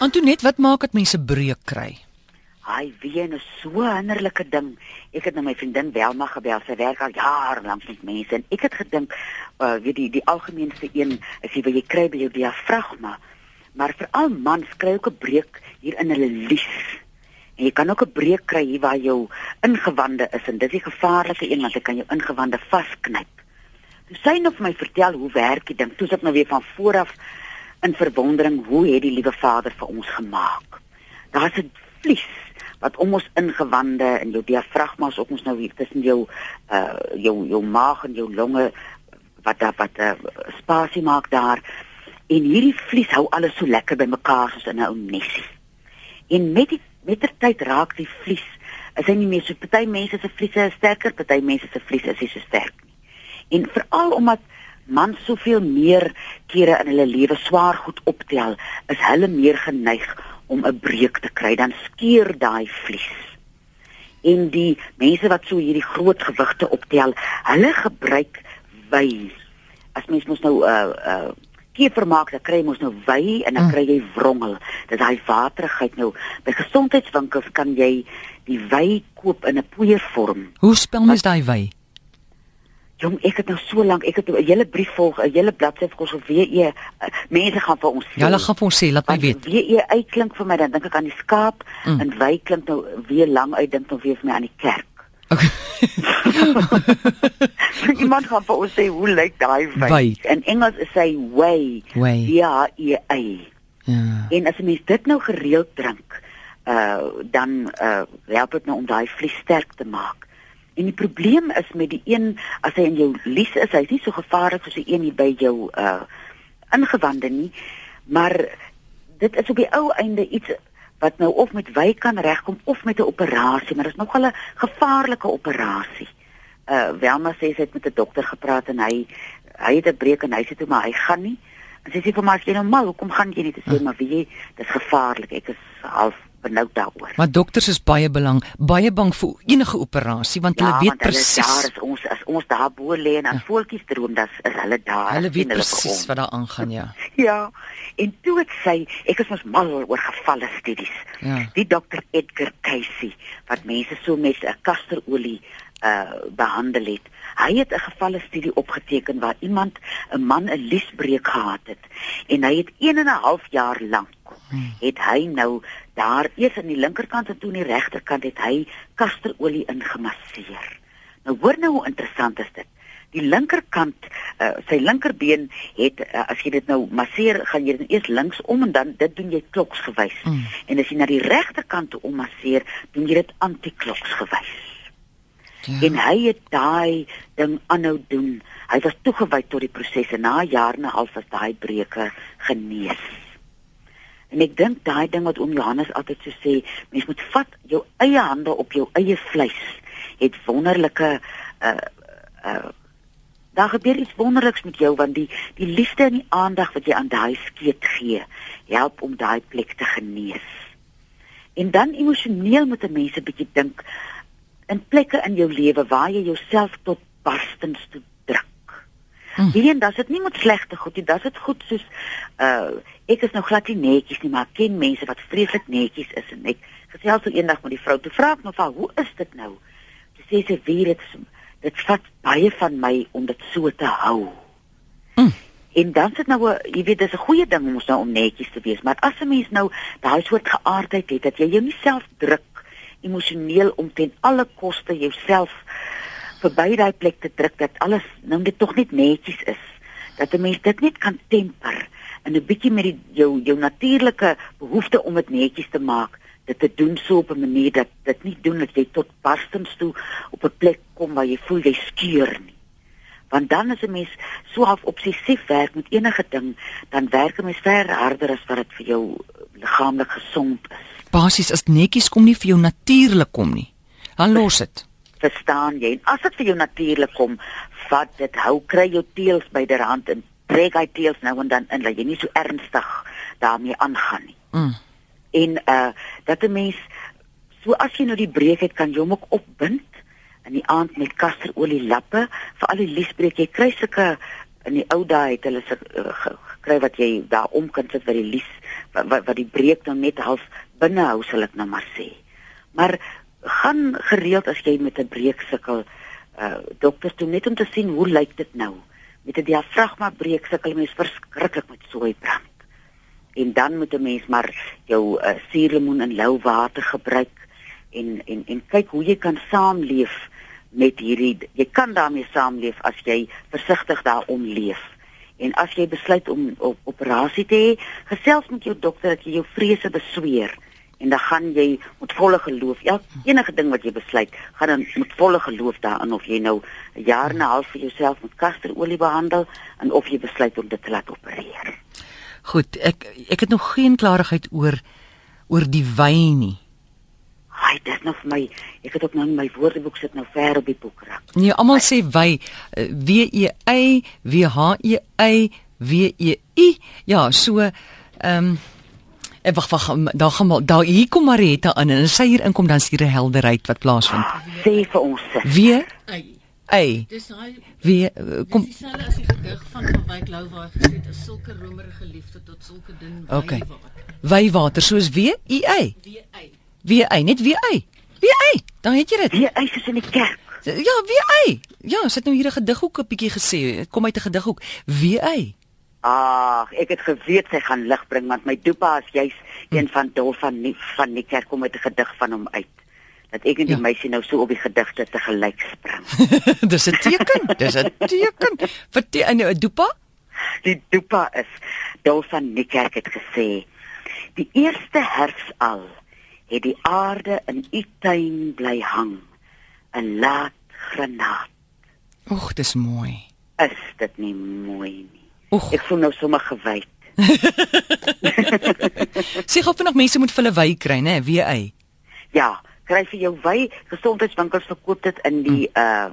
Antoinette, wat maak dit mense breuk kry? Hy ween is so 'n hinderlike ding. Ek het na my vriendin Welma gebel. Sy werk al jare lank met mense en ek het gedink, uh weet die die algemeenste een is jy wil jy kry by jou diafragma. Maar veral mans kry ook 'n breuk hier in hulle lies. En jy kan ook 'n breuk kry hier waar jou ingewande is en dis die gevaarlike een want dit kan jou ingewande vasknyp. Toe sy nou vir my vertel hoe werk die ding, toe sit ek nou weer van vooraf in verwondering hoe het die liewe Vader vir ons gemaak. Daar's 'n vlies wat om ons ingewande en jou diafragma is op ons nou hier tussen jou uh jou jou maag en jou longe wat daar wat 'n uh, spasie maak daar. En hierdie vlies hou alles so lekker bymekaar soos in 'n ou nesie. En met die met die tyd raak die vlies is hy nie meer so party mense se vliese is sterker, party mense se vliese is nie so sterk nie. En veral omdat mans soveel meer kere in hulle lewe swaar goed optel, is hulle meer geneig om 'n breuk te kry, dan skeur daai vlies. En die mense wat so hierdie groot gewigte optel, hulle gebruik wy. As mens mos nou 'n uh, uh kevermaak, dan kry mos nou wy en dan mm. kry jy wrongel. Dis daai waterigheid nou. By gesondheidswinkels kan jy die wy koop in 'n poeiervorm. Hoe spel mens daai wy? Jong, ek het nou so lank, ek het 'n hele brief volg, 'n hele bladsy vir ons WE. Mense gaan vir ons sê. Ja, hulle gaan vir ons sê, laat my weet. WE uitklink vir my, dan dink ek aan die skaap mm. en wy klink nou weer lang uit dink nou weer vir my aan die kerk. Okay. Iemand gaan vir ons sê hoe lyk daai wy? In Engels is hy way. Ja, ja, ja. En as jy mens dit nou gereeld drink, uh dan uh help dit nou om daai vlies sterk te maak. En die probleem is met die een as hy in jou lies is, hy's nie so gevaarlik soos die een hier by jou uh ingewande nie, maar dit is op die ou einde iets wat nou of met wy kan regkom of met 'n operasie, maar dit is nogal 'n gevaarlike operasie. Uh Welma sê sy het met 'n dokter gepraat en hy hy het 'n breek en hy sê toe maar hy gaan nie. En sy sê vir my as jy nou mal, hoekom gaan jy nie? Sy sê maar wie jy, dit is gevaarlik. Ek is half benoud daaroor. Maar dokters is baie belang, baie bang vir enige operasie want ja, hulle weet presies. Ja, daar is ons as ons daar bo lê en as ja. voeltjies droom, dan is hulle daar. Hulle weet presies wat daar aangaan, ja. ja. En toe het sy, ek is mos mal oor gevalle studies. Ja. Die dokter Edgar Casey wat mense so met 'n kasterolie uh behandel het. Hy het 'n gevalle studie opgeteken waar iemand 'n man 'n liesbreek gehad het en hy het 1 en 'n half jaar lank hmm. het hy nou daar eers aan die linkerkant en toe aan die regterkant het hy kasterolie ingemasseer. Nou hoor nou hoe interessant is dit. Die linkerkant, uh, sy linkerbeen het uh, as jy dit nou masseer, gaan jy eers linksom en dan dit doen jy kloksgewys. Mm. En as jy na die regterkant toe ommasseer, doen jy dit antikloksgewys. Ja. En hy het daai ding aanhou doen. Hy was toegewy tot die proses en na jare en 'n half was daai breuke genees. En ek dink daai ding wat oom Johannes altyd so sê, mens moet vat jou eie hande op jou eie vleis. Het wonderlike uh uh daar gebeur iets wonderliks met jou want die die liefde en die aandag wat jy aan daai skeet gee, help om daai plek te genees. En dan emosioneel moet 'n mens 'n bietjie dink in plekke in jou lewe waar jy jouself tot barstens toe Hmm. Hier en dan sit nie met slegte goed nie, dis dit goed soos uh ek is nou glad nie netjies nie, maar ek ken mense wat vreeslik netjies is en ek gesels so eendag met die vrou te vra ek nou van hoe is dit nou? Sy sê sy weet dit dit vat baie van my om dit so te hou. Hmm. En dan sit nou jy weet dis 'n goeie ding om ons nou om netjies te wees, maar as 'n mens nou daai soort geaardheid het dat jy jou nie self druk emosioneel om ten alle koste jouself verby daai plek te druk dat alles nou net tog net netjies is. Dat 'n mens dit net kan temper en 'n bietjie met die jou jou natuurlike behoefte om dit netjies te maak, dit te doen so op 'n manier dat dit nie doen dat jy tot barstens toe op 'n plek kom waar jy voel jy skeur nie. Want dan as 'n mens so half obsessief werk met enige ding, dan werk 'n mens ver harder as wat dit vir jou liggaamlik gesond is. Basies as netjies kom nie vir jou natuurlik kom nie. Dan los dit verstaan jy? En as dit vir jou natuurlik kom, vat dit, hou kry jou teels byderhand en trek hy teels nou en dan in dat jy nie so ernstig daarmee aangaan nie. Mm. En uh dat 'n mens so as jy nou die breek het, kan jy hom ook opbind in die aand met kasterolie lappe vir al die liesbreek. Jy kry sulke in die ou dae het hulle uh, kry wat jy daar om kan sit by die lies wat wat, wat die breek dan net half binne hou sal ek nou maar sê. Maar gaan gereeld as jy met 'n breek sukkel uh dokters toe net om te sien hoe lyk dit nou. Met 'n diafragma breek sukkel mense verskriklik met sooi brand. En dan moet 'n mens maar jou uh, suurlemoen in lou water gebruik en en en kyk hoe jy kan saamleef met hierdie jy kan daarmee saamleef as jy versigtig daarom leef. En as jy besluit om op operasie te hê, gesels met jou dokter dat jy jou vrese besweer en dan gaan jy met volle geloof ja enige ding wat jy besluit gaan dan met volle geloof daarin of jy nou 'n jaar en 'n half vir jouself met kasterolie behandel en of jy besluit om dit te laat opereer. Goed, ek ek het nog geen klarigheid oor oor die wyn nie. Ai, dit nog my ek het ook nou in my woordeboek sit nou ver op die boekrak. Nee, almal sê wy W E Y W H E Y W E I. Ja, so ehm um, En wag wag daar gaan maar daar hier kom Marita in en sy hier inkom dan sien 'n helderheid wat plaasvind. Sê vir ons. Wie? Ei. Dis daai Wie kom Dis dieselfde as die gedig van Van Wyk Lou waar gesê het 'n sulke romerige liefde tot sulke ding okay. water. Wywater soos wie? U ei. Wie ei. Wie ei, net wie ei. Wie ei. Dan het jy dit. Wie ei is in die kerk. Ja, wie ei. Ja, sit nou hier 'n gedighoek 'n bietjie gesê. Kom uit 'n gedighoek. Wie ei. Ag, ek het geweet sy gaan lig bring want my dopa is juis een van dol van nie van die kerk kom met 'n gedig van hom uit. Dat ek en die ja. meisie nou so op die gedigte te gelyk spring. dis 'n teken, dis 'n teken. Vertel 'n dopa? Die dopa is dol van die kerk het gesê. Die eerste herfs al het die aarde in u tuin bly hang. 'n Laat granaat. Oeg, dis mooi. Is dit nie mooi nie? Oeg. Ek voel nou sommer gewyd. Sê gou nog mense moet vir hulle wy kry, né? Wie ei. Ja, kry vir jou wy. Gesondheidswinkels verkoop dit in die mm. uh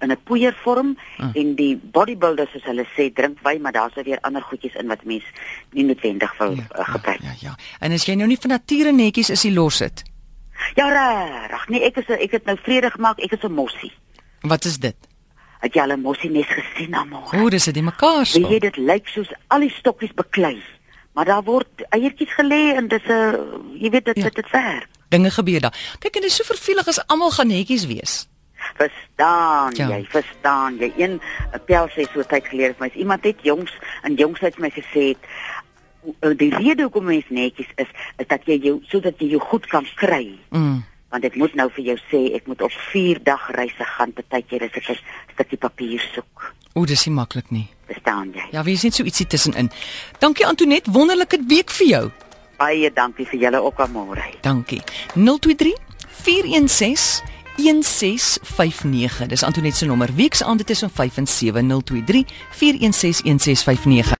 in 'n poeiervorm mm. en die bodybuilders soos hulle sê drink wy, maar daar's weer ander goedjies in wat mens nie noodwendig wil ja, uh, gebruik. Ja, ja, ja. En as jy nou nie van nature netjies is, jy los dit. Ja, reg. Nee, ek is ek het nou vrede gemaak. Ek is 'n mossie. Wat is dit? Het jy al 'n mossie nes gesien, Amor? O, dis dit mekaar so. Jy dit lyk soos al die stokkies beklei. Maar daar word eiertjies gelê en dis 'n jy weet dit ja. dit werk. Dinge gebeur daar. Kyk en dit is so vervelig as almal gaan netjies wees. Verstaan ja. jy? Verstaan jy? Een pel sê so tyd gelede vir my, iemand het jongs en jongs het my gesê het die rede hoekom mens netjies is is dat jy jou sodat jy jou goed kan kry. Mm want ek moet nou vir jou sê ek moet op 4 dag reise gaan partykeer as ek 'n stukkie papier soek. O, dis nie maklik nie. Verstaan jy? Ja, wie is net so ietsie tussenin. Dankie Antonet, wonderlike week vir jou. Baie dankie vir julle ook almôre. Dankie. 023 416 1659. Dis Antonet se nommer. Weeks aan dit is om 5 en 7 023 416 1659.